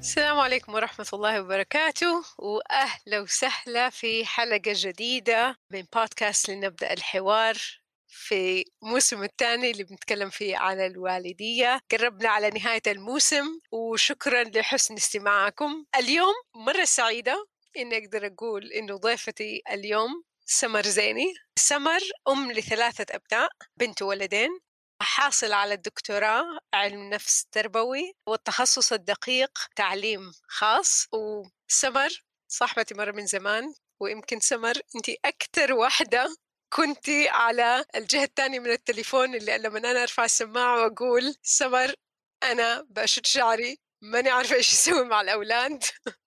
السلام عليكم ورحمة الله وبركاته وأهلا وسهلا في حلقة جديدة من بودكاست لنبدأ الحوار في الموسم الثاني اللي بنتكلم فيه عن الوالدية. قربنا على نهاية الموسم وشكرا لحسن استماعكم. اليوم مرة سعيدة إني أقدر أقول إنه ضيفتي اليوم سمر زيني. سمر أم لثلاثة أبناء بنت وولدين. حاصل على الدكتوراه علم نفس تربوي والتخصص الدقيق تعليم خاص وسمر صاحبتي مرة من زمان ويمكن سمر أنت أكثر واحدة كنتي على الجهة الثانية من التليفون اللي لما أنا أرفع السماعة وأقول سمر أنا بشد شعري ماني عارفة إيش أسوي مع الأولاد.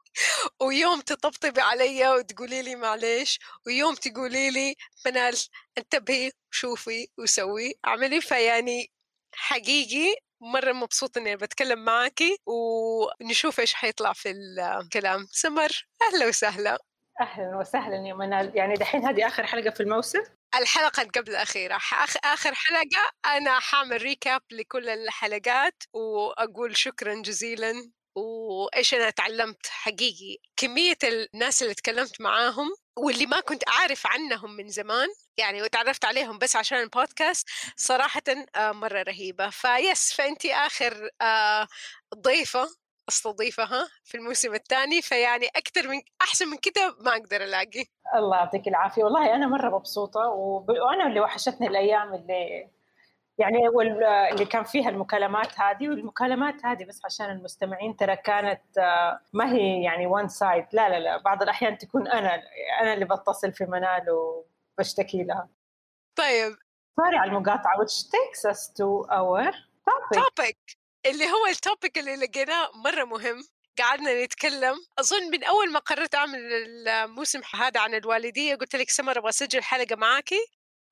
ويوم تطبطبي علي وتقولي لي معلش ويوم تقولي لي منال انتبهي وشوفي وسوي. اعملي فيعني حقيقي مرة مبسوطة إني بتكلم معاكي ونشوف إيش حيطلع في الكلام. سمر أهلا وسهلا. أهلا وسهلا يا منال. يعني دحين هذه آخر حلقة في الموسم؟ الحلقة قبل الأخيرة. آخر حلقة أنا حاعمل ريكاب لكل الحلقات وأقول شكرا جزيلا وإيش أنا تعلمت حقيقي؟ كمية الناس اللي تكلمت معاهم واللي ما كنت أعرف عنهم من زمان يعني وتعرفت عليهم بس عشان البودكاست صراحة آه، مرة رهيبة. في season one أنت آخر آه، ضيفة أستضيفها في الموسم الثاني فيعني أكثر من أحسن من كده ما أقدر ألاقي. الله يعطيك العافية. والله أنا مرة مبسوطة وأنا اللي وحشتني الأيام اللي يعني اللي كان فيها المكالمات هذه والمكالمات هذه بس عشان المستمعين ترى كانت آه، ما هي يعني one side لا لا لا بعض الأحيان تكون أنا أنا اللي بتصل في منال وبشتكي لها. طيب. sorry على المقاطعة which takes us to our topic. Topic. اللي هو ال topic اللي لقيناه مرة مهم. قعدنا نتكلم. أظن من أول ما قررت أعمل الموسم هذا عن الوالدية قلت لك سمر أبغى أسجل حلقة معاكي.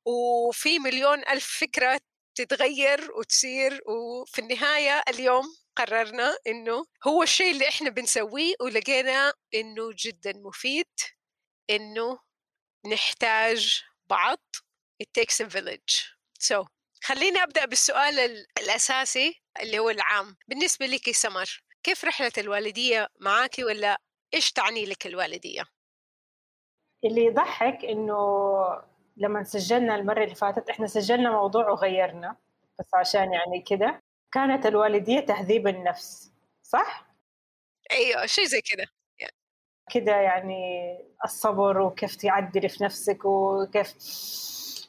وفي مليون ألف فكرة تتغير وتصير وفي النهاية اليوم قررنا إنه هو الشيء اللي إحنا بنسويه ولقينا إنه جدا مفيد إنه نحتاج بعض. It takes a village. So خليني أبدأ بالسؤال الأساسي اللي هو العام. بالنسبة لك سمر كيف رحلة الوالدية معاكي ولا إيش تعني لك الوالدية؟ اللي يضحك إنه لما سجلنا المرة اللي فاتت إحنا سجلنا موضوع وغيرنا بس عشان يعني كده. كانت الوالدية تهذيب النفس صح؟ أيوه شيء زي كده كده يعني الصبر وكيف تعدلي في نفسك وكيف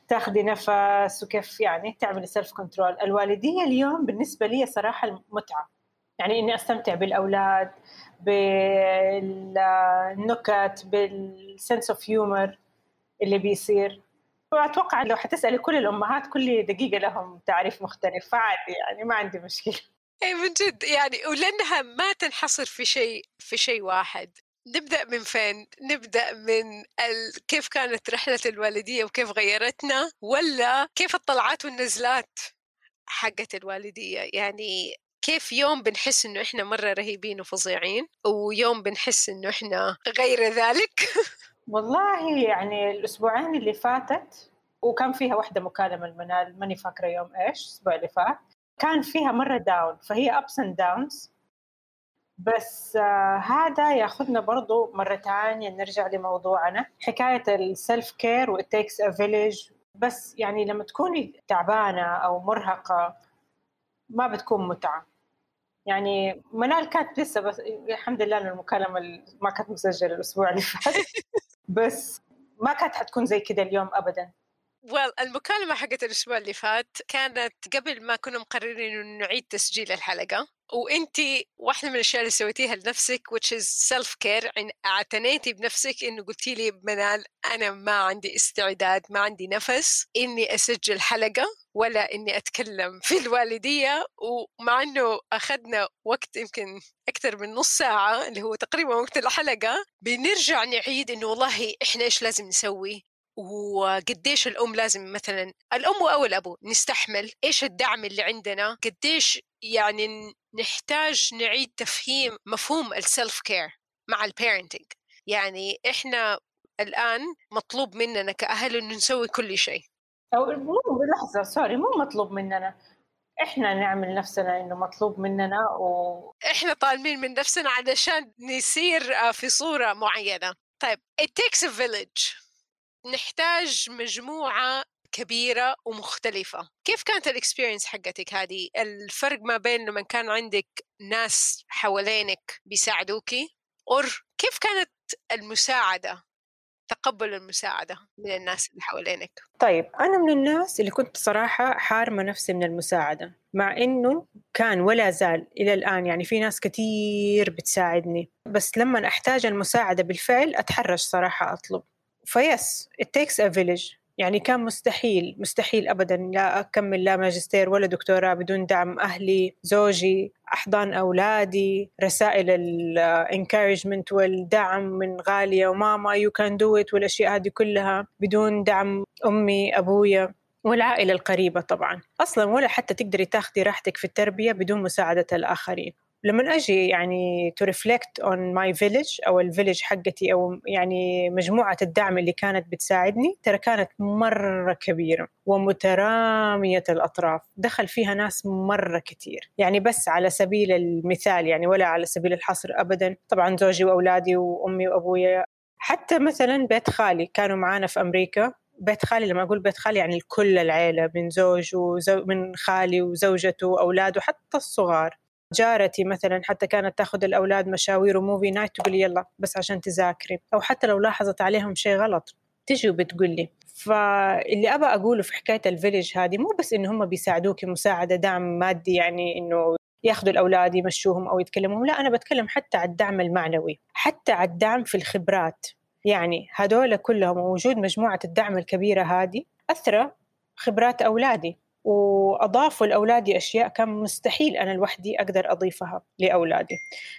تاخذي نفس وكيف يعني تعملي self control الوالدية اليوم بالنسبة لي صراحة المتعة. يعني إني أستمتع بالأولاد بالنكت بال sense of humor اللي بيصير. وأتوقع لو حتسالي كل الأمهات كل دقيقة لهم تعريف مختلف فعادي يعني ما عندي مشكلة. اي من جد يعني ولأنها ما تنحصر في شيء في شيء واحد. نبدأ من فين؟ نبدأ من ال... كيف كانت رحلة الوالدية وكيف غيرتنا ولا كيف الطلعات والنزلات حقت الوالدية؟ يعني كيف يوم بنحس إنه إحنا مرة رهيبين وفظيعين ويوم بنحس إنه إحنا غير ذلك؟ والله يعني الأسبوعين اللي فاتت وكان فيها واحدة مكالمة المنال ماني فاكرة يوم إيش الأسبوع اللي فات كان فيها مرة down فهي ups and downs بس آه هذا ياخذنا برضو مرة ثانية نرجع لموضوعنا حكاية ال self care وال takes a village بس يعني لما تكوني تعبانة أو مرهقة ما بتكون متعة. يعني منال كانت لسه بس الحمد لله إن المكالمة ما كانت مسجلة الأسبوع اللي فات. بس ما كانت حتكون زي كذا اليوم ابدا. Well, المكالمة حقت الأسبوع اللي فات كانت قبل ما كنا مقررين إنه نعيد تسجيل الحلقة وانت واحدة من الأشياء اللي سويتيها لنفسك which is self care اعتنيتي بنفسك إنه قلتي لي منال أنا ما عندي استعداد ما عندي نفس إني أسجل حلقة ولا إني أتكلم في الوالدية ومع إنه أخذنا وقت يمكن أكثر من نص ساعة اللي هو تقريبا وقت الحلقة بنرجع نعيد إنه والله إحنا إيش لازم نسوي؟ وقديش الأم لازم مثلا الأم أو الأبو نستحمل إيش الدعم اللي عندنا؟ قديش يعني نحتاج نعيد تفهيم مفهوم ال self care مع ال parenting يعني إحنا الآن مطلوب مننا كأهل إنه نسوي كل شيء. أو مو لحظة sorry مو مطلوب مننا. إحنا نعمل نفسنا إنه مطلوب مننا و إحنا طالبين من نفسنا علشان نسير في صورة معينة. طيب it takes a village. نحتاج مجموعة كبيرة ومختلفة. كيف كانت ال experience حقتك هذه؟ الفرق ما بين لما كان عندك ناس حوالينك بيساعدوكي؟ or كيف كانت المساعدة تقبل المساعدة من الناس اللي حوالينك؟ طيب أنا من الناس اللي كنت صراحة حارمة نفسي من المساعدة مع إنه كان ولا زال إلى الآن يعني في ناس كثير بتساعدني. بس لما أحتاج المساعدة بالفعل أتحرش صراحة أطلب. ف yes it takes a village. يعني كان مستحيل مستحيل ابدا. لا أكمل لا ماجستير ولا دكتوراه بدون دعم أهلي زوجي أحضان أولادي رسائل ال encouragement والدعم من غالية وماما you can do it والأشياء هذه كلها بدون دعم أمي أبويا والعائلة القريبة طبعا. أصلا ولا حتى تقدري تاخدي راحتك في التربية بدون مساعدة الآخرين. لما أجي يعني to reflect on my village أو الفيلج حقتي أو يعني مجموعة الدعم اللي كانت بتساعدني ترى كانت مرة كبيرة ومترامية الأطراف. دخل فيها ناس مرة كثير يعني بس على سبيل المثال يعني ولا على سبيل الحصر ابدا. طبعا زوجي وأولادي وأمي وأبويا. حتى مثلا بيت خالي كانوا معانا في أمريكا. بيت خالي لما أقول بيت خالي يعني كل العيلة من زوج وزو من خالي وزوجته وأولاده حتى الصغار. جارتي مثلا حتى كانت تأخذ الأولاد مشاوير و movie night تقول يلا بس عشان تذاكري. أو حتى لو لاحظت عليهم شيء غلط تجي وبتقول لي. فاللي أبى أقوله في حكاية ال village هذه مو بس إنه هم بيساعدوك مساعدة دعم مادي يعني إنه ياخذوا الأولاد يمشوهم أو يتكلموا لا أنا بتكلم حتى على الدعم المعنوي حتى على الدعم في الخبرات. يعني هذول كلهم وجود مجموعة الدعم الكبيرة هذه اثرى خبرات أولادي. وأضافوا لأولادي أشياء كان مستحيل أنا لوحدي أقدر أضيفها لأولادي.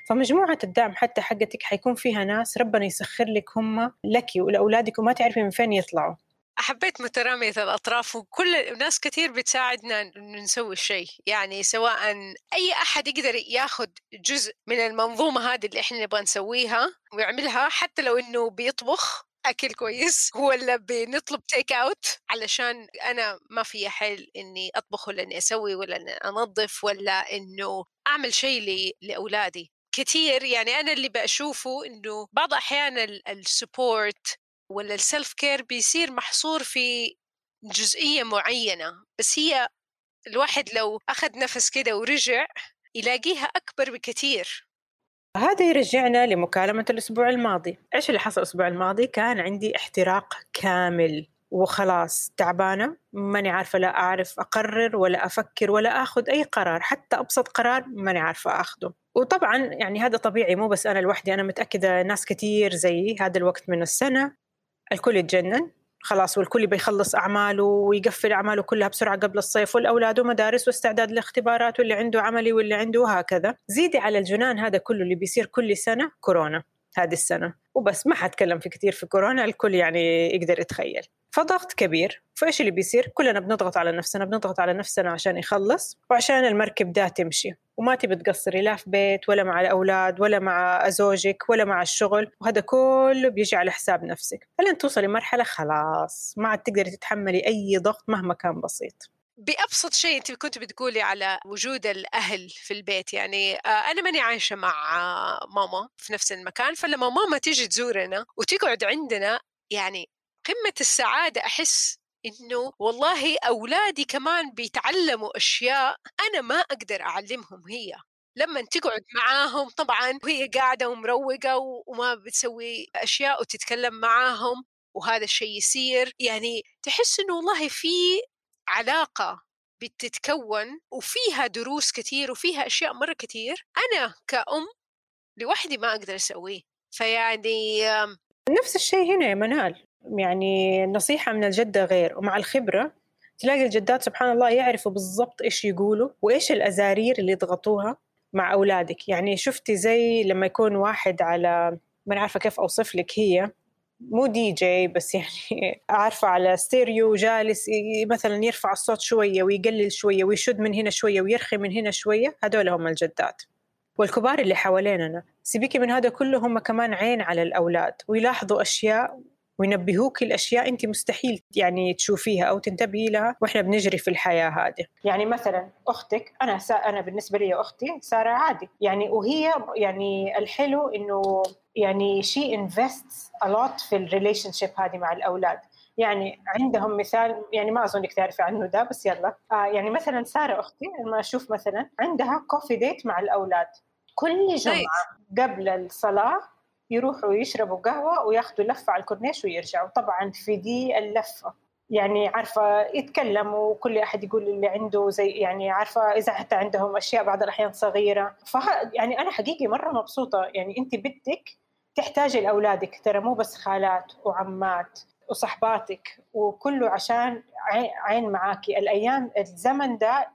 فمجموعة الدعم حتى حقتك حيكون فيها ناس ربنا يسخر لك هم لك ولأولادك وما تعرفي من فين يطلعوا. حبيت مترامية الأطراف وكل ناس كثير بتساعدنا نسوي الشيء. يعني سواء أي أحد يقدر ياخذ جزء من المنظومة هذه اللي إحنا نبغى نسويها ويعملها حتى لو إنه بيطبخ أكل كويس ولا بنطلب take out علشان أنا ما في حل إني أطبخ ولا إني أسوي ولا إني أنظف ولا إنه أعمل شيء لأولادي. كثير يعني أنا اللي بشوفه إنه بعض أحيان ال support ولا ال self care بيصير محصور في جزئية معينة بس هي الواحد لو أخذ نفس كده ورجع يلاقيها أكبر بكثير هذا يرجعنا لمكالمة الأسبوع الماضي. إيش اللي حصل الأسبوع الماضي؟ كان عندي احتراق كامل وخلاص تعبانة ماني عارفة لا أعرف أقرر ولا أفكر ولا أخذ أي قرار حتى أبسط قرار ماني عارفة أخذه. وطبعا يعني هذا طبيعي مو بس أنا لوحدي أنا متأكدة ناس كثير زيي هذا الوقت من السنة الكل يتجنن. خلاص والكل بيخلص أعماله ويقفل أعماله كلها بسرعة قبل الصيف والأولاد ومدارس واستعداد للاختبارات واللي عنده عملي واللي عنده وهكذا. زيدي على الجنان هذا كله اللي بيصير كل سنة كورونا هذه السنة. وبس ما حتكلم في كثير في كورونا الكل يعني يقدر يتخيل. فضغط كبير. فإيش اللي بيصير؟ كلنا بنضغط على نفسنا بنضغط على نفسنا عشان يخلص وعشان المركب ده تمشي وما تبي تقصري لا في بيت ولا مع الأولاد ولا مع زوجك ولا مع الشغل. وهذا كله بيجي على حساب نفسك. فلين توصلي مرحلة خلاص ما عاد تقدري تتحملي أي ضغط مهما كان بسيط. بأبسط شيء أنت كنت بتقولي على وجود الأهل في البيت يعني أنا ماني عايشة مع ماما في نفس المكان فلما ماما تيجي تزورنا وتقعد عندنا يعني قمة السعادة أحس إنه والله أولادي كمان بيتعلموا أشياء أنا ما أقدر أعلمهم هي. لما تقعد معاهم طبعا وهي قاعدة ومروقة وما بتسوي أشياء وتتكلم معاهم وهذا الشيء يصير يعني تحس إنه والله في علاقة بتتكون وفيها دروس كثير وفيها أشياء مرة كثير أنا كأم لوحدي ما أقدر أسويه. فيعني نفس الشيء هنا يا منال. يعني النصيحة من الجدة غير. ومع الخبرة تلاقي الجدات سبحان الله يعرفوا بالضبط إيش يقولوا وإيش الأزارير اللي يضغطوها مع أولادك. يعني شفتي زي لما يكون واحد على ما عارفة كيف أوصف لك هي مو دي جي بس يعني عارفة على ستيريو جالس مثلا يرفع الصوت شوية ويقلل شوية ويشد من هنا شوية ويرخي من هنا شوية هذول هم الجدات. والكبار اللي حواليننا سيبيكي من هذا كله هم كمان عين على الأولاد ويلاحظوا أشياء وينبهوك الأشياء أنت مستحيل يعني تشوفيها أو تنتبهي لها وإحنا بنجري في الحياة هذه. يعني مثلا أختك أنا سا أنا بالنسبة لي أختي سارة عادي. يعني وهي يعني الحلو إنه يعني she invests a lot في ال relationship هذه مع الأولاد. يعني عندهم مثال يعني ما اظنك تعرفي عنه ده بس يلا. آه يعني مثلا سارة أختي لما أشوف مثلا عندها coffee date مع الأولاد. كل جمعة قبل الصلاة يروحوا يشربوا قهوة وياخذوا لفة على الكورنيش ويرجعوا. طبعا في دي اللفة. يعني عارفة يتكلموا وكل أحد يقول اللي عنده زي يعني عارفة إذا حتى عندهم أشياء بعض الأحيان صغيرة. فه يعني أنا حقيقي مرة مبسوطة. يعني أنت بدك تحتاجي لأولادك. ترى مو بس خالات وعمات وصحباتك. وكله عشان عين معاكي. الأيام الزمن ده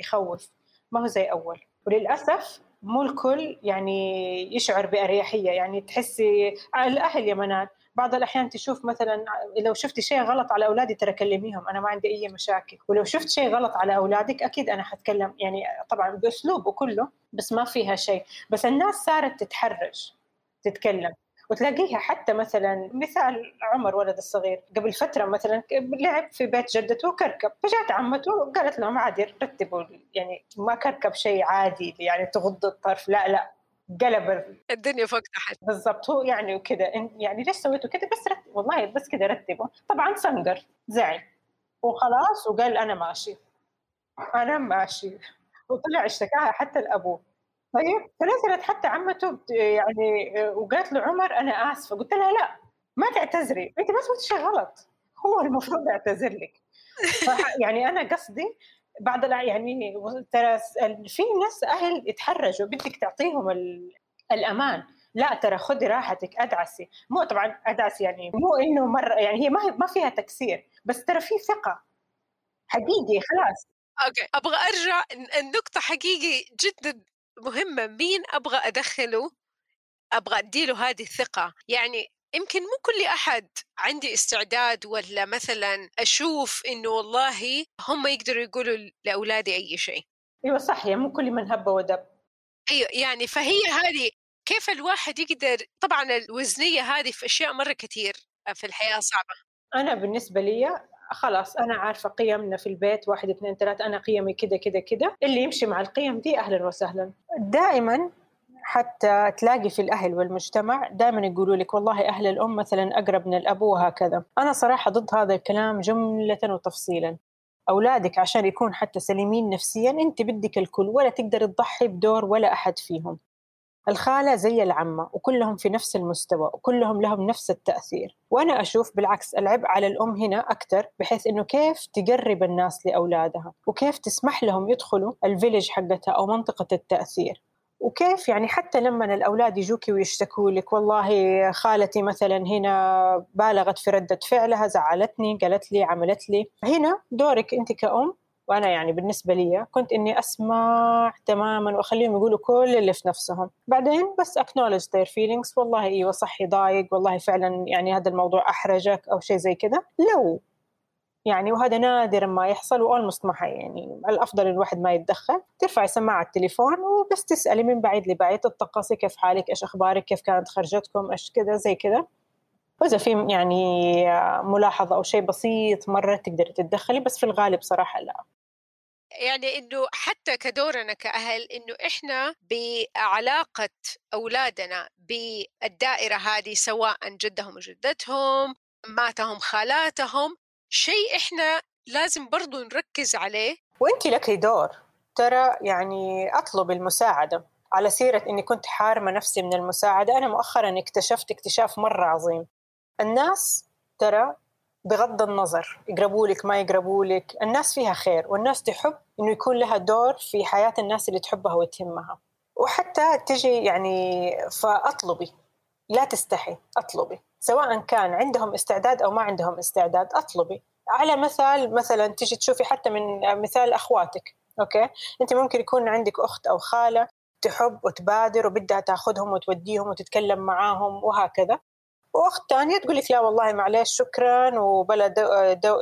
يخوف. ما هو زي أول. وللأسف مو الكل يعني يشعر بأريحية. يعني تحسي الأهل يا منال بعض الأحيان تشوف مثلا لو شفتي شيء غلط على أولادي ترى كلميهم أنا ما عندي أي مشاكل. ولو شفت شيء غلط على أولادك أكيد أنا حتكلم يعني طبعا بأسلوب وكله بس ما فيها شيء. بس الناس صارت تتحرج تتكلم. وتلاقيها حتى مثلا مثال عمر ولد الصغير قبل فترة مثلا لعب في بيت جدته وكركب فجات عمته وقالت لهم عادي رتبوا يعني ما كركب شيء عادي يعني تغض الطرف لا لا قلب الدنيا فوق تحت. بالضبط هو يعني وكذا يعني ليش سويتوا كذا؟ بس رتب والله بس كذا رتبوا. طبعا سنقر زعل. وخلاص وقال أنا ماشي أنا ماشي. وطلع اشتكاها حتى الابو طيب فنزلت حتى عمته يعني وقالت له عمر أنا آسفة. قلت لها لا ما تعتذري. انت ما سويتي شيء غلط هو المفروض يعتذر لك. يعني أنا قصدي بعض يعني ترى في ناس أهل يتحرجوا. بدك تعطيهم الأمان. لا ترى خذي راحتك أدعسي. مو طبعا أدعسي يعني مو إنه مرة يعني هي ما ما فيها تكسير. بس ترى في ثقة. حقيقي خلاص. أوكي. أبغى أرجع النقطة حقيقي جدا. مهمة مين أبغى أدخله؟ أبغى أديله هذه الثقة. يعني يمكن مو كل أحد عندي استعداد ولا مثلا أشوف إنه والله هم يقدروا يقولوا لأولادي أي شيء. أيوة صح يعني مو كل من هب ودب. أيوة يعني فهي هذه كيف الواحد يقدر طبعا الوزنية هذه في أشياء مرة كثير في الحياة صعبة. أنا بالنسبة لي خلاص أنا عارفة قيمنا في البيت واحد اثنين ثلاثة أنا قيمي كده كده كده. اللي يمشي مع القيم دي أهلا وسهلا. دائما حتى تلاقي في الأهل والمجتمع دائما يقولوا لك والله أهل الأم مثلا أقرب من الأب وهكذا. أنا صراحة ضد هذا الكلام جملة وتفصيلا. أولادك عشان يكون حتى سليمين نفسيا أنت بدك الكل ولا تقدر تضحي بدور ولا أحد فيهم. الخالة زي العمة وكلهم في نفس المستوى وكلهم لهم نفس التأثير. وأنا أشوف بالعكس العبء على الأم هنا أكثر بحيث إنه كيف تقرب الناس لأولادها وكيف تسمح لهم يدخلوا الفيلج حقتها أو منطقة التأثير. وكيف يعني حتى لما الأولاد يجوكي ويشتكوا لك والله خالتي مثلا هنا بالغت في ردة فعلها زعلتني قالت لي عملت لي. هنا دورك أنت كأم وأنا يعني بالنسبة لي كنت إني أسمع تماما وأخليهم يقولوا كل اللي في نفسهم. بعدين بس acknowledge their feelings. والله أيوة صح يضايق والله فعلا يعني هذا الموضوع أحرجك أو شيء زي كذا. لو يعني وهذا نادرا ما يحصل والمست ما يعني الأفضل الواحد ما يتدخل. ترفعي سماعة التليفون وبس تسألي من بعيد لبعيد تطقسي كيف حالك إيش أخبارك كيف كانت خرجتكم إيش كذا زي كذا. وإذا في يعني ملاحظة أو شيء بسيط مرة تقدري تتدخلي بس في الغالب صراحة لا. يعني إنه حتى كدورنا كأهل إنه إحنا بعلاقة أولادنا بالدائرة هذه سواء جدهم وجدتهم ماتهم خالاتهم شيء إحنا لازم برضو نركز عليه. وانت لك دور ترى يعني أطلب المساعدة على سيرة إني كنت حارمة نفسي من المساعدة. أنا مؤخرا اكتشفت اكتشاف مرة عظيم. الناس ترى بغض النظر يقربوا لك ما يقربوا لك الناس فيها خير والناس تحب إنه يكون لها دور في حياة الناس اللي تحبها وتهمها. وحتى تجي يعني فأطلبي لا تستحي أطلبي. سواء كان عندهم استعداد أو ما عندهم استعداد أطلبي. على مثال مثلا تيجي تشوفي حتى من مثال أخواتك أوكي؟ أنت ممكن يكون عندك أخت أو خالة تحب وتبادر وبدها تاخذهم وتوديهم وتتكلم معاهم وهكذا. واخت ثانية تقول لك لا والله معلش شكرا وبلا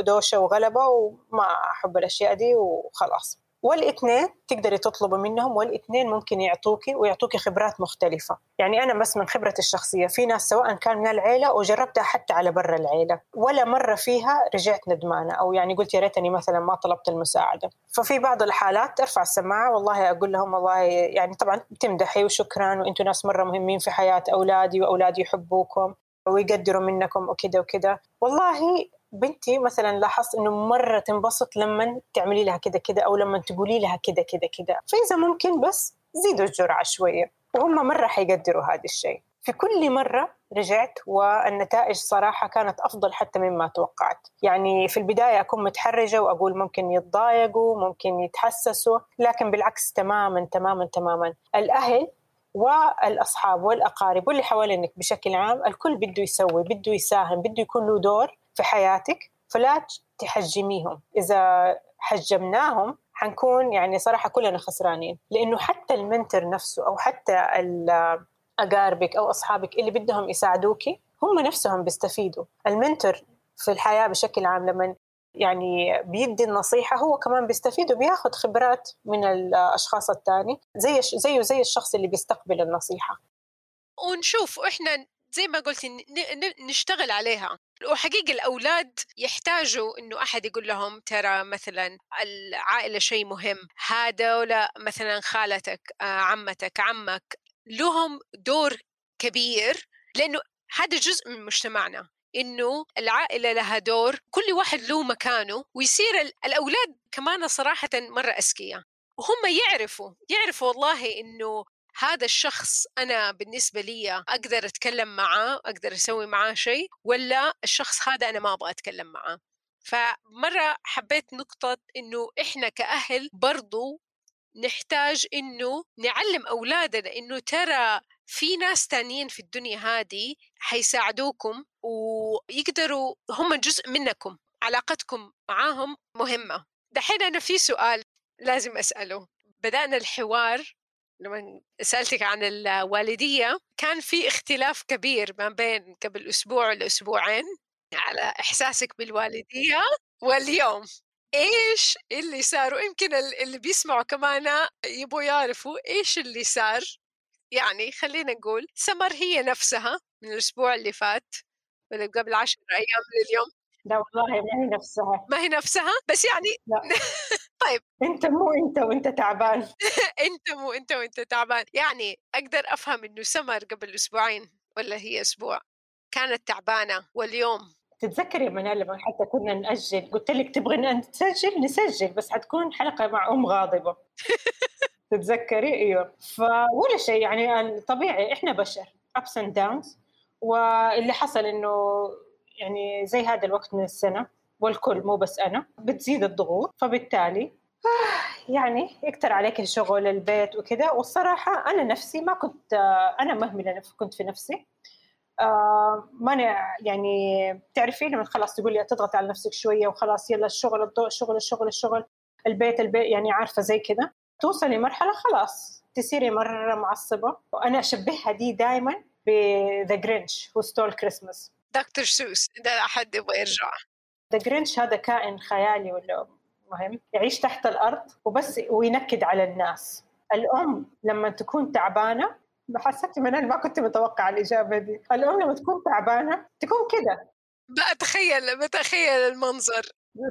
دوشة وغلبة وما أحب الأشياء دي وخلاص. والإثنين تقدري تطلبي منهم والإثنين ممكن يعطوكي ويعطوكي خبرات مختلفة. يعني أنا بس من خبرتي الشخصية في ناس سواء كان من العيلة وجربتها حتى على برا العيلة ولا مرة فيها رجعت ندمانة أو يعني قلت يا ريتني مثلا ما طلبت المساعدة. ففي بعض الحالات أرفع السماعة والله أقول لهم والله يعني طبعا تمدحي وشكرا وأنتم ناس مرة مهمين في حياة أولادي وأولادي يحبوكم. ويقدروا منكم وكذا وكذا. والله بنتي مثلا لاحظت إنه مرة تنبسط لما تعملي لها كذا كذا أو لما تقولي لها كذا كذا كذا. فاذا ممكن بس زيدوا الجرعة شوية. وهم مرة حيقدروا هذا الشيء. في كل مرة رجعت والنتائج صراحة كانت أفضل حتى مما توقعت. يعني في البداية أكون متحرجة وأقول ممكن يتضايقوا ممكن يتحسسوا لكن بالعكس تماما تماما تماما. الأهل والأصحاب والأقارب واللي حوالينك بشكل عام الكل بده يسوي بده يساهم بده يكون له دور في حياتك فلا تحجميهم. إذا حجمناهم حنكون يعني صراحة كلنا خسرانين لأنه حتى المنتر نفسه أو حتى أقاربك أو أصحابك اللي بدهم يساعدوكي هم نفسهم بيستفيدوا. المنتر في الحياة بشكل عام لما يعني بيدي النصيحة هو كمان بيستفيد وبياخذ خبرات من الأشخاص الثاني زي زيه زي الشخص اللي بيستقبل النصيحة. ونشوف إحنا زي ما قلتي نشتغل عليها. وحقيقة الأولاد يحتاجوا إنه أحد يقول لهم ترى مثلا العائلة شيء مهم هذا ولا مثلا خالتك آه، عمتك عمك لهم دور كبير لأنه هذا جزء من مجتمعنا. إنه العائلة لها دور كل واحد له مكانه ويصير الأولاد كمان صراحة مرة أذكياء. وهم يعرفوا يعرفوا والله إنه هذا الشخص أنا بالنسبة لي أقدر أتكلم معاه أقدر أسوي معاه شيء ولا الشخص هذا أنا ما أبغى أتكلم معاه. فمرة حبيت نقطة إنه إحنا كأهل برضو نحتاج إنه نعلم أولادنا إنه ترى في ناس تانيين في الدنيا هذه حيساعدوكم ويقدروا هم جزء منكم علاقتكم معاهم مهمة. دحين أنا في سؤال لازم أسأله. بدأنا الحوار لما سألتك عن الوالدية كان في اختلاف كبير ما بين قبل أسبوع لأسبوعين على إحساسك بالوالدية واليوم. إيش اللي صار؟ ويمكن اللي بيسمعوا كمان يبغوا يعرفوا إيش اللي صار. يعني خلينا نقول سمر هي نفسها من الأسبوع اللي فات ولا قبل عشر أيام من اليوم لا والله ما هي نفسها. ما هي نفسها؟ بس يعني لا. طيب. أنت مو أنت وأنت تعبان. أنت مو أنت وأنت تعبان. يعني أقدر أفهم إنه سمر قبل أسبوعين ولا هي أسبوع؟ كانت تعبانة واليوم؟ تتذكري يا منال لما حتى كنا نأجل قلت لك تبغي أن تسجل؟ نسجل بس حتكون حلقة مع أم غاضبة. تتذكري؟ إيوه. فولا شيء يعني طبيعي إحنا بشر ups and downs واللي حصل إنه يعني زي هذا الوقت من السنة والكل مو بس أنا بتزيد الضغوط. فبالتالي يعني يكتر عليك الشغل البيت وكذا. والصراحة أنا نفسي ما كنت آه، أنا مهملة كنت في نفسي. آه ما يعني تعرفي لما خلاص تقولي تضغط على نفسك شوية وخلاص يلا الشغل الضوء الشغل الشغل الشغل البيت البيت يعني عارفة زي كذا. توصلي مرحلة خلاص تصيري مرة معصبة. وأنا أشبهها دي دائما ب the Grinch Who Stole Christmas Dr. Seuss ده أحد يبغى يرجع. the Grinch هذا كائن خيالي ولا مهم يعيش تحت الأرض وبس وينكد على الناس. الأم لما تكون تعبانة حسيت من أنا ما كنت متوقعة الإجابة دي. الأم لما تكون تعبانة تكون كده. بتخيل بتخيل المنظر.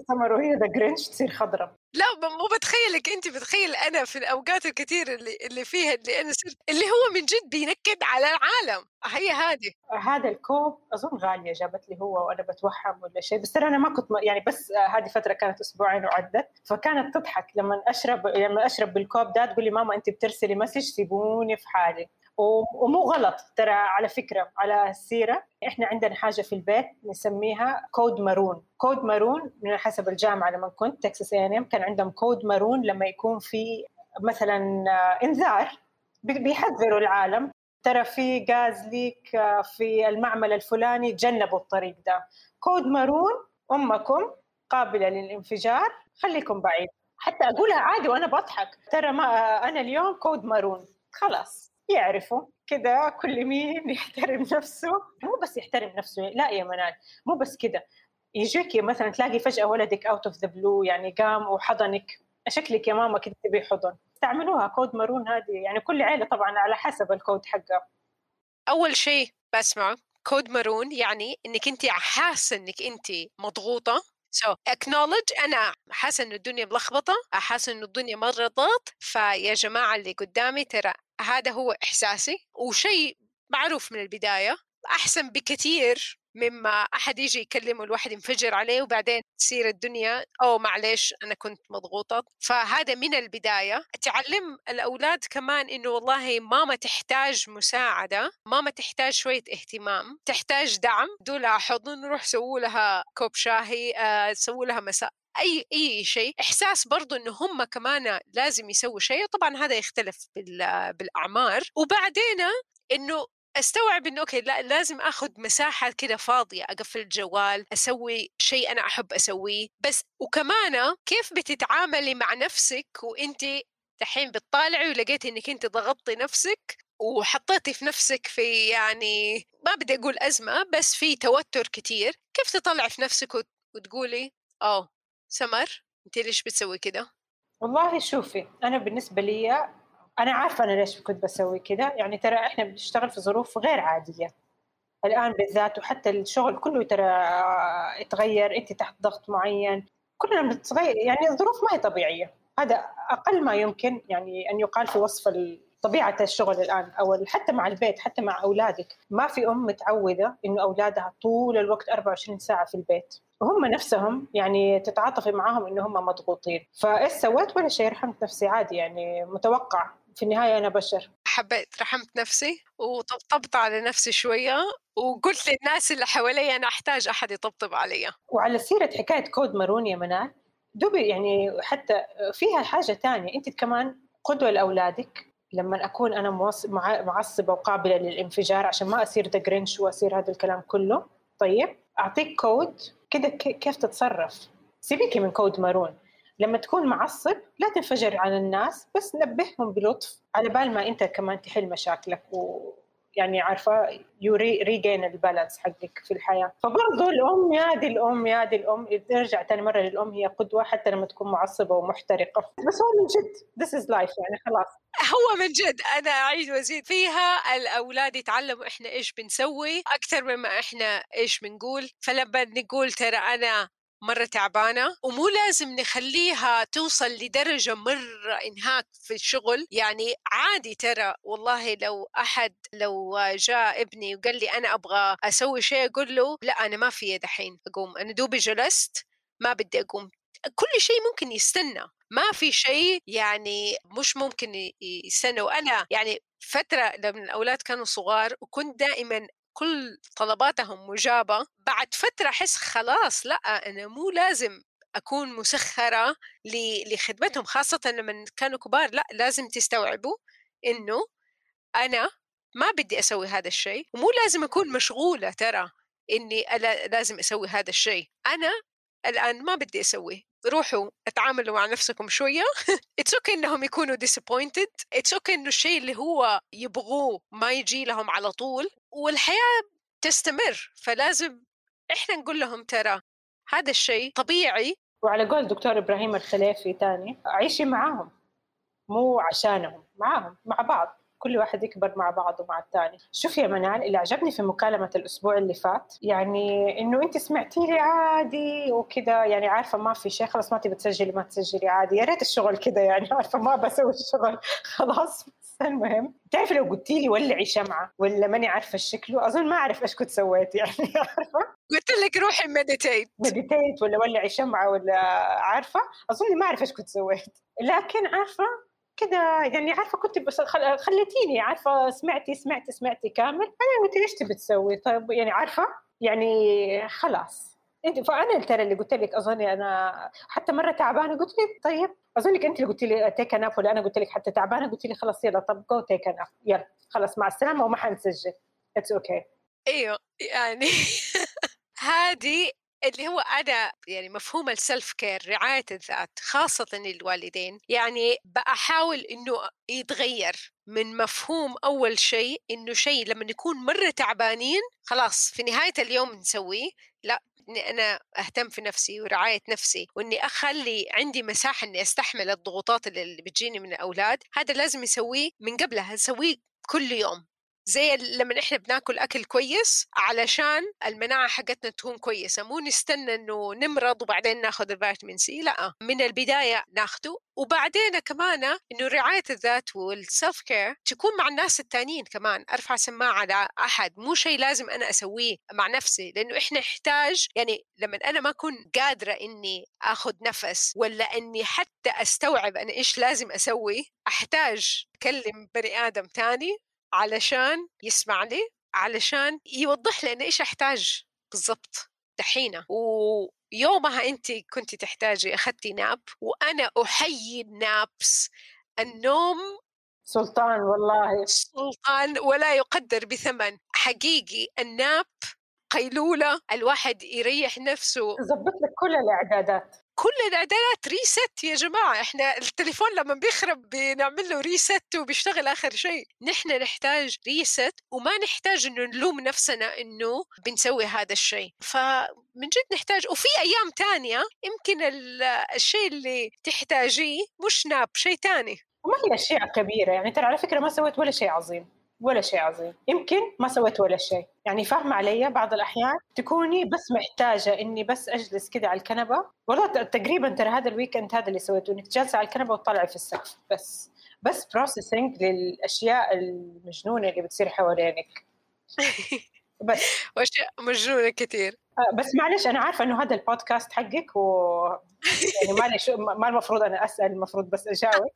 سمر وهي the Grinch تصير خضراء. لا مو بتخيلك انت بتخيل أنا في الأوقات الكثير اللي اللي فيها اللي أنا صرت اللي هو من جد بينكد على العالم. هي هذه. هذا الكوب أظن غالية جابت لي هو وأنا بتوهم ولا شيء بس ترى أنا ما كنت يعني بس هذه فترة كانت أسبوعين وعدت فكانت تضحك لما اشرب لما أشرب بالكوب ده تقول لي ماما أنت بترسلي message سيبوني في حالي. ومو غلط. ترى على فكرة على السيرة إحنا عندنا حاجة في البيت نسميها code maroon code maroon من حسب الجامعة لما كنت تكساس كان عندهم code maroon لما يكون في مثلا انذار بيحذروا العالم. ترى في gas leak في المعمل الفلاني تجنبوا الطريق ده. code maroon أمكم قابلة للانفجار خليكم بعيد. حتى أقولها عادي وأنا بضحك. ترى ما أنا اليوم code maroon خلاص. يعرفوا كذا كل مين يحترم نفسه. مو بس يحترم نفسه لا يا منال مو بس كذا يجيك مثلا تلاقي فجأة ولدك out of the blue يعني قام وحضنك. شكلك يا ماما كذا تبي حضن. استعملوها code maroon هذه يعني كل عيلة طبعا على حسب الكود حقها. أول شيء بسمعه code maroon يعني إنك أنت حاسة إنك أنت مضغوطة. so so, acknowledge أنا حاسة انه الدنيا ملخبطة حاسة انه الدنيا مره ضغط فيا جماعة اللي قدامي ترى هذا هو إحساسي وشيء معروف من البداية. أحسن بكثير مما أحد يجي يكلمه الواحد ينفجر عليه وبعدين تصير الدنيا أو معلش أنا كنت مضغوطة. فهذا من البداية. تعلم الأولاد كمان إنه والله ماما تحتاج مساعدة ماما تحتاج شوية اهتمام تحتاج دعم. دولها حضن روح سووا لها كوب شاهي آه، سووا لها مساء أي أي شيء. إحساس برضو إنه هم كمان لازم يسووا شيء طبعا هذا يختلف بالأعمار. وبعدين إنه أستوعب إنه أوكي لأ لازم آخذ مساحة كده فاضية أقفل الجوال أسوي شيء أنا أحب أسويه. بس وكمان كيف بتتعاملي مع نفسك وأنت دحين بتطالعي ولقيتي إنك أنت ضغطتي نفسك وحطيتي في نفسك في يعني ما بدي أقول أزمة بس في توتر كتير كيف تطلعي في نفسك وتقولي آه سمر أنت ليش بتسوي كده؟ والله شوفي أنا بالنسبة لي أنا عارفة أنا ليش كنت بسوي كذا. يعني ترى إحنا بنشتغل في ظروف غير عادية. الآن بالذات وحتى الشغل كله ترى يتغير. أنت تحت ضغط معين. كلنا بنتغير. يعني الظروف ما هي طبيعية. هذا أقل ما يمكن يعني أن يقال في وصف طبيعة الشغل الآن. أو حتى مع البيت حتى مع أولادك. ما في أم متعودة إنه أولادها طول الوقت 24 ساعة في البيت. وهم نفسهم يعني تتعاطفي معاهم إنه هم مضغوطين. فإيش سويت؟ ولا شيء رحمت نفسي عادي. يعني متوقع. في النهاية أنا بشر. حبيت رحمت نفسي وطبطبت على نفسي شوية وقلت للناس اللي حوالي أنا أحتاج أحد يطبطب علي. وعلى سيرة حكاية code maroon يا منال دوبي يعني حتى فيها حاجة تانية. أنت كمان قدوة لأولادك. لما أكون أنا معصبة وقابلة للانفجار عشان ما أصير the Grinch وأصير هذا الكلام كله. طيب أعطيك كود كده كيف تتصرف؟ سيبيكي من code maroon. لما تكون معصب لا تنفجر على الناس بس نبههم بلطف. على بال ما أنت كمان تحل مشاكلك و يعني عارفة you regain ال balance حقك في الحياة. فبرضه الأم يا دي الأم يا دي الأم ترجع ثاني مرة للأم هي قدوة حتى لما تكون معصبة ومحترقة. بس هو من جد this is life يعني خلاص. هو من جد. أنا أعيد وأزيد فيها الأولاد يتعلموا إحنا إيش بنسوي أكثر مما إحنا إيش بنقول. فلما نقول ترى أنا مرة تعبانة ومو لازم نخليها توصل لدرجة مرة إنهاك في الشغل. يعني عادي ترى والله لو أحد لو جاء ابني وقال لي أنا أبغى أسوي شيء أقول له لا أنا ما في دحين أقوم. أنا دوبي جلست ما بدي أقوم. كل شيء ممكن يستنى. ما في شيء يعني مش ممكن يستنى. وأنا يعني فترة لما الأولاد كانوا صغار وكنت دائما كل طلباتهم مجابة بعد فترة أحس خلاص لأ أنا مو لازم أكون مسخرة لخدمتهم خاصة لما كانوا كبار لأ لازم تستوعبوا إنه أنا ما بدي أسوي هذا الشيء ومو لازم أكون مشغولة ترى إني لازم أسوي هذا الشيء. أنا الآن ما بدي أسوي روحوا اتعاملوا مع نفسكم شوية. it's okay okay إنهم يكونوا disappointed. it's okay إنه الشيء اللي هو يبغوه ما يجي لهم على طول. والحياة تستمر فلازم إحنا نقول لهم ترى هذا الشيء طبيعي. وعلى قول دكتور إبراهيم الخليفي تاني عيشي معاهم مو عشانهم معاهم مع بعض كل واحد يكبر مع بعضه مع الثاني شوف يا منال اللي عجبني في مكالمة الأسبوع اللي فات يعني إنه أنت سمعتي لي عادي وكذا يعني عارفة ما في شيء خلاص ما تبي تسجلي ما تسجلي عادي. يا ريت الشغل كذا يعني عارفة ما بسوي الشغل. خلاص. المهم. تعرفي لو قلتي لي ولعي شمعة ولا ماني عارفة شكله؟ أظن ما أعرف إيش كنت سويت يعني عارفة؟ قلت لك روحي meditate meditate ولا ولعي شمعة ولا عارفة؟ أظن ما أعرف إيش كنت سويت. لكن عارفة كذا يعني عارفة كنت بس خليتيني عارفة سمعتي سمعتي سمعتي كامل. أنا قلت ليش تبي تسوي؟ طيب يعني عارفة؟ يعني خلاص. انت فأنا ترى اللي قلت لك أظن أنا حتى مرة تعبانة قلت لك طيب أظنك أنت اللي قلت لي take nap ولا أنا قلت لك حتى تعبانة قلت لي خلاص يلا طب جو take nap يلا خلاص مع السلامة وما حنسجل. it's okay okay. إيوه يعني هذه اللي هو أنا يعني مفهوم ال self care رعاية الذات خاصة للوالدين يعني بأحاول إنه يتغير من مفهوم أول شيء إنه شيء لما نكون مرة تعبانين خلاص في نهاية اليوم نسويه. لا إني أنا أهتم في نفسي ورعاية نفسي وإني أخلي عندي مساحة إني أستحمل الضغوطات اللي بتجيني من الأولاد هذا لازم يسويه من قبلها اسويه كل يوم. زي لما إحنا بناكل أكل كويس علشان المناعة حقتنا تكون كويسة مو نستنى إنه نمرض وبعدين ناخذ الفيتامين C لأ من البداية ناخذه وبعدين كمان إنه رعاية الذات وال self care تكون مع الناس التانيين كمان أرفع سماعة على أحد. مو شيء لازم أنا أسويه مع نفسي لأنه إحنا نحتاج يعني لما أنا ما أكون قادرة إني آخذ نفس ولا إني حتى أستوعب أنا إيش لازم أسوي أحتاج أكلم بني آدم تاني علشان يسمع لي علشان يوضح لي أنا إيش أحتاج بالضبط دحين ويومها أنت كنت تحتاجي أخذتي ناب وأنا أحيي النابس. النوم سلطان والله. سلطان ولا يقدر بثمن. حقيقي الناب قيلولة الواحد يريح نفسه. ظبط لك كل الإعدادات. كل الإعدادات ريست يا جماعة. إحنا التليفون لما بيخرب بنعمل له ريست وبيشتغل آخر شيء. نحن نحتاج ريست وما نحتاج إنه نلوم نفسنا إنه بنسوي هذا الشيء. فمن جد نحتاج. وفي أيام تانية يمكن الشيء اللي تحتاجيه مش nap شيء تاني. وما هي أشياء كبيرة. يعني ترى على فكرة ما سويت ولا شيء عظيم. ولا شيء عظيم. يمكن ما سويت ولا شيء. يعني فاهمة علي؟ بعض الأحيان تكوني بس محتاجة إني بس أجلس كذا على الكنبة. والله تقريبا ترى هذا ال weekend هذا اللي سويته إنك جالسة على الكنبة وتطلعي في السقف بس. بس processing للأشياء المجنونة اللي بتصير حوالينك. بس. واشياء مجنونة كثير آه، بس معلش أنا عارفة إنه هذا البودكاست حقك و يعني معلش ما المفروض أنا أسأل المفروض بس أجاوب.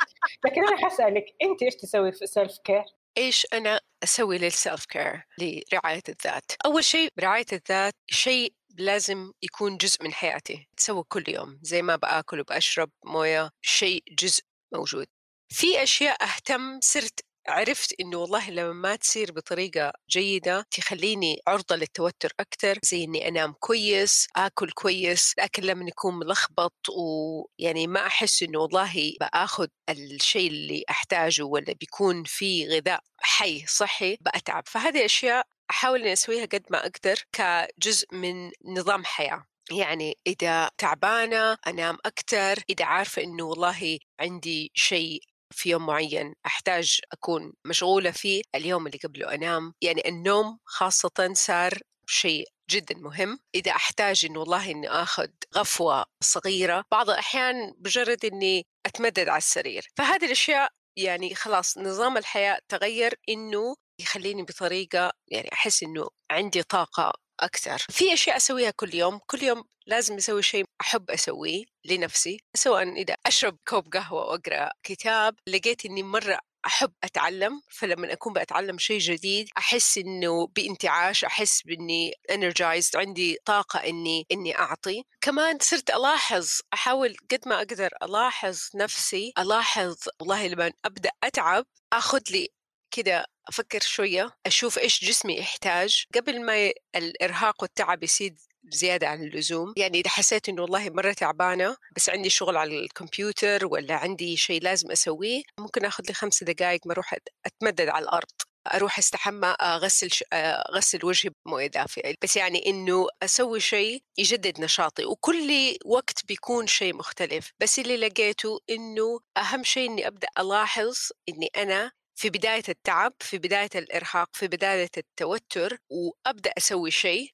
لكن أنا حسألك أنت إيش تسوي في self care؟ إيش أنا أسوي لل self care لرعاية الذات؟ أول شيء رعاية الذات شيء لازم يكون جزء من حياتي. تسوي كل يوم زي ما بآكل وبشرب موية شيء جزء موجود. في أشياء أهتم صرت عرفت إنه والله لما ما تصير بطريقة جيدة تخليني عرضة للتوتر أكثر زي إني أنام كويس آكل كويس لكن لما يكون ملخبط ويعني ما أحس إنه والله بآخذ الشيء اللي أحتاجه ولا بيكون في غذاء حي صحي بأتعب. فهذه أشياء أحاول إني أسويها قد ما أقدر كجزء من نظام حياة. يعني إذا تعبانة أنام أكثر إذا عارفة إنه والله عندي شيء في يوم معين أحتاج أكون مشغولة فيه اليوم اللي قبله أنام. يعني النوم خاصة صار شيء جدا مهم. إذا أحتاج إنه والله إني آخذ غفوة صغيرة بعض الأحيان بجرد إني أتمدد على السرير. فهذه الأشياء يعني خلاص نظام الحياة تغير إنه يخليني بطريقة يعني أحس إنه عندي طاقة أكثر. في أشياء أسويها كل يوم كل يوم لازم أسوي شيء أحب أسويه لنفسي سواء إذا أشرب كوب قهوة وأقرأ كتاب لقيت إني مرة أحب أتعلم فلما أكون بأتعلم شيء جديد أحس إنه بإنتعاش أحس بإني energized عندي طاقة إني إني أعطي. كمان صرت ألاحظ أحاول قد ما أقدر ألاحظ نفسي ألاحظ والله لما أبدأ أتعب أخذ لي كده أفكر شوية أشوف إيش جسمي يحتاج. قبل ما الإرهاق والتعب يصير زيادة عن اللزوم يعني إذا حسيت إنه والله مرة تعبانة بس عندي شغل على الكمبيوتر ولا عندي شيء لازم أسويه ممكن أخذ لي خمس دقائق ما أروح أتمدد على الأرض. أروح أستحمى أغسل ش... أغسل وجهي بموية دافئه بس يعني إنه أسوي شيء يجدد نشاطي وكل وقت بيكون شيء مختلف. بس اللي لقيته إنه أهم شيء إني أبدأ ألاحظ إني أنا في بداية التعب في بداية الإرهاق في بداية التوتر وأبدأ أسوي شيء.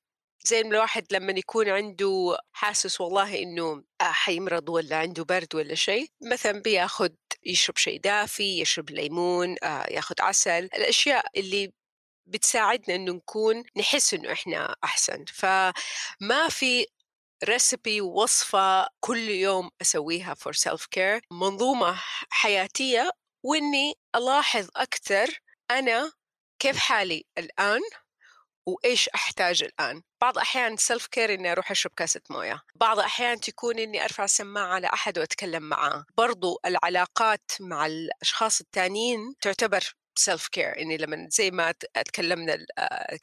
زي الواحد لما يكون عنده حاسس والله إنه حيمرض ولا عنده برد ولا شيء مثلا بياخذ يشرب شيء دافي يشرب ليمون ياخذ عسل. الأشياء اللي بتساعدنا إنه نكون نحس إنه إحنا أحسن. فما في recipe وصفة كل يوم أسويها for self care منظومة حياتية وإني ألاحظ أكثر أنا كيف حالي الآن وإيش أحتاج الآن. بعض الاحيان self care إني أروح أشرب كاسة موية. بعض الاحيان تكون إني أرفع السماعه على أحد وأتكلم معاه. برضو العلاقات مع الأشخاص الثانيين تعتبر self care إني لما زي ما تكلمنا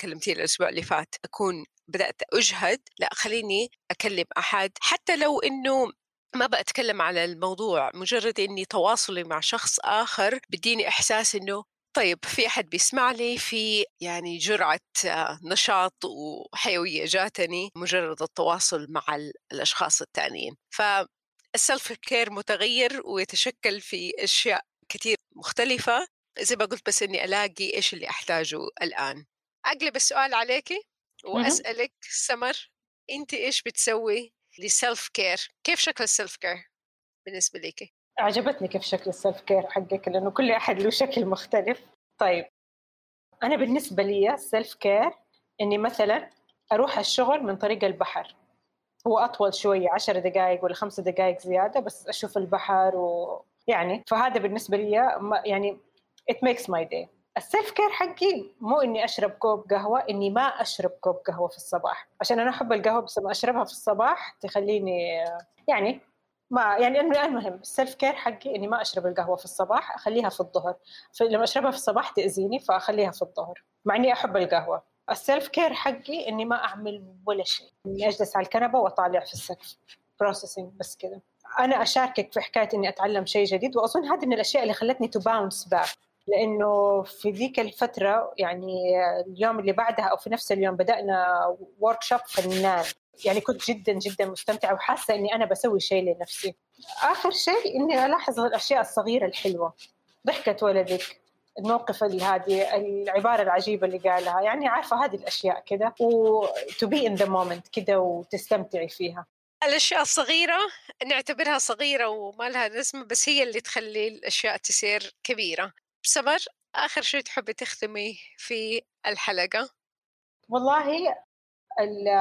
كلمتي الأسبوع اللي فات أكون بدأت أجهد لا خليني أكلم أحد. حتى لو إنه ما بأتكلم على الموضوع مجرد إني تواصلي مع شخص آخر بديني إحساس إنه طيب في أحد بيسمع لي في يعني جرعة نشاط وحيوية جاتني مجرد التواصل مع الأشخاص التانيين. فالسلف كير متغير ويتشكل في أشياء كثير مختلفة. زي ما قلت بس إني ألاقي إيش اللي أحتاجه الآن. أقلب السؤال عليكي وأسألك سمر أنت إيش بتسوي ل self care كيف شكل ال self care بالنسبة لك؟ عجبتني كيف شكل ال self care حقك لأنه كل أحد له شكل مختلف. طيب أنا بالنسبة لي ال self care إني مثلا أروح الشغل من طريق البحر. هو أطول شوية عشر دقائق ولا خمسة دقائق زيادة بس أشوف البحر ويعني فهذا بالنسبة لي يعني it makes my day. ال self care حقي مو إني أشرب كوب قهوة إني ما أشرب كوب قهوة في الصباح. عشان أنا أحب القهوة بس لما أشربها في الصباح تخليني يعني ما يعني المهم ال self care حقي إني ما أشرب القهوة في الصباح أخليها في الظهر. لما أشربها في الصباح تأذيني فأخليها في الظهر مع إني أحب القهوة. ال self care حقي إني ما أعمل ولا شيء. إني أجلس على الكنبة وأطالع في السقف processing بس كذا أنا أشاركك في حكاية إني أتعلم شيء جديد وأظن هذه من الأشياء اللي خلتني to bounce back لأنه في ذيك الفترة يعني اليوم اللي بعدها أو في نفس اليوم بدأنا ورك شوب فنان يعني كنت جدا جدا مستمتعة وحاسة إني أنا بسوي شيء لنفسي. آخر شيء إني ألاحظ الأشياء الصغيرة الحلوة. ضحكة ولدك الموقف هذه العبارة العجيبة اللي قالها. يعني عارفة هذه الأشياء كده و to be in the moment كده وتستمتعي فيها. الأشياء الصغيرة نعتبرها صغيرة وما لها لازمة بس هي اللي تخلي الأشياء تصير كبيرة. سمر آخر شيء تحبي تختمي في الحلقة؟ والله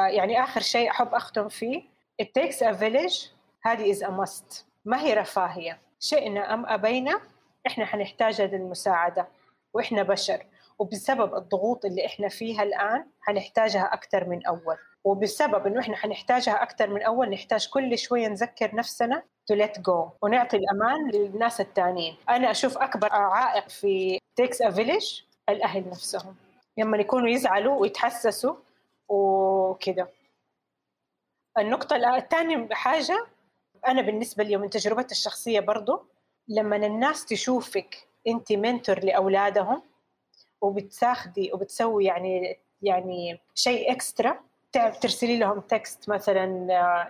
يعني آخر شيء أحب أختم فيه it takes a village هذه is a must. ما هي رفاهية. شئنا أم أبينا إحنا حنحتاج هذه المساعدة وإحنا بشر. وبسبب الضغوط اللي إحنا فيها الآن حنحتاجها أكثر من أول. وبسبب إنه إحنا حنحتاجها أكثر من أول نحتاج كل شوية نذكر نفسنا to let go ونعطي الأمان للناس التانيين. أنا أشوف أكبر عائق في takes a village الأهل نفسهم. لما يكونوا يزعلوا ويتحسسوا وكذا النقطة الثانية حاجة أنا بالنسبة لي من تجربتي الشخصية برضو لما الناس تشوفك أنت mentor لأولادهم وبتاخدي وبتسوي يعني يعني شيء extra ترسلي لهم text مثلا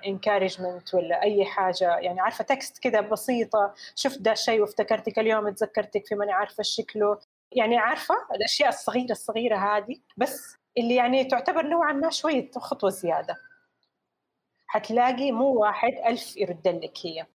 encouragement ولا أي حاجة. يعني عارفة text كذا بسيطة. شفت ده الشيء وافتكرتك اليوم تذكرتك في ماني عارفة شكله. يعني عارفة الأشياء الصغيرة الصغيرة هذه. بس اللي يعني تعتبر نوعا ما شوية خطوة زيادة. حتلاقي مو واحد ألف يرد لك هي.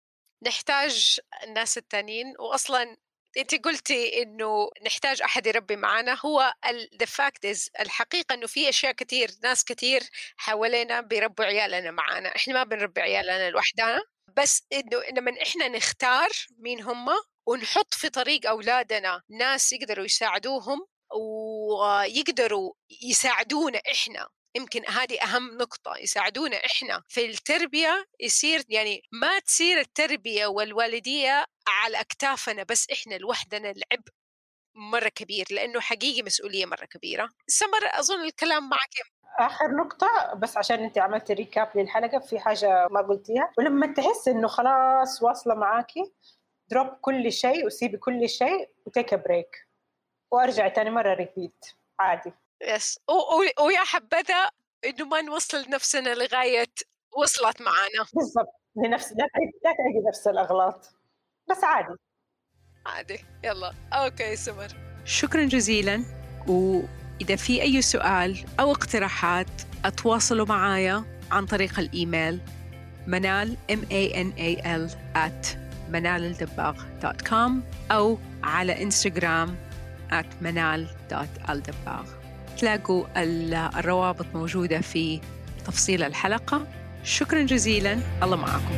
نحتاج الناس التانيين. واصلا انت قلتي إنه نحتاج أحد يربي معنا هو the fact is الحقيقة إنه في أشياء كثير ناس كثير حوالينا بيربوا عيالنا معنا إحنا ما بنربي عيالنا لوحدنا بس إنه لما إحنا نختار مين هم ونحط في طريق أولادنا ناس يقدروا يساعدوهم ويقدروا يساعدونا إحنا. يمكن هذه أهم نقطة يساعدونا إحنا في التربية يصير يعني ما تصير التربية والوالدية على أكتافنا بس إحنا لوحدنا العبء مرة كبير لأنه حقيقي مسؤولية مرة كبيرة. سمر أظن الكلام معك آخر نقطة بس عشان أنت عملت ريكاب للحلقة في حاجة ما قلتيها. ولما تحس إنه خلاص واصلة معاكي drop كل شيء وسيبي كل شيء و take break وأرجعي تاني مرة repeat عادي. yes. ويا حبذا إنه ما نوصل نفسنا لغاية وصلت معانا. بالضبط. لنفس لا تعيدي نفس الأغلاط. بس عادي. عادي. يلا. okay سمر. شكرا جزيلا. وإذا في أي سؤال أو اقتراحات أتواصلوا معايا عن طريق الإيميل منال m a n a l at منالالدباغ.com أو على إنستغرام at منال.الدباغ تلاقوا الروابط موجودة في تفصيل الحلقة. شكرا جزيلا. الله معكم.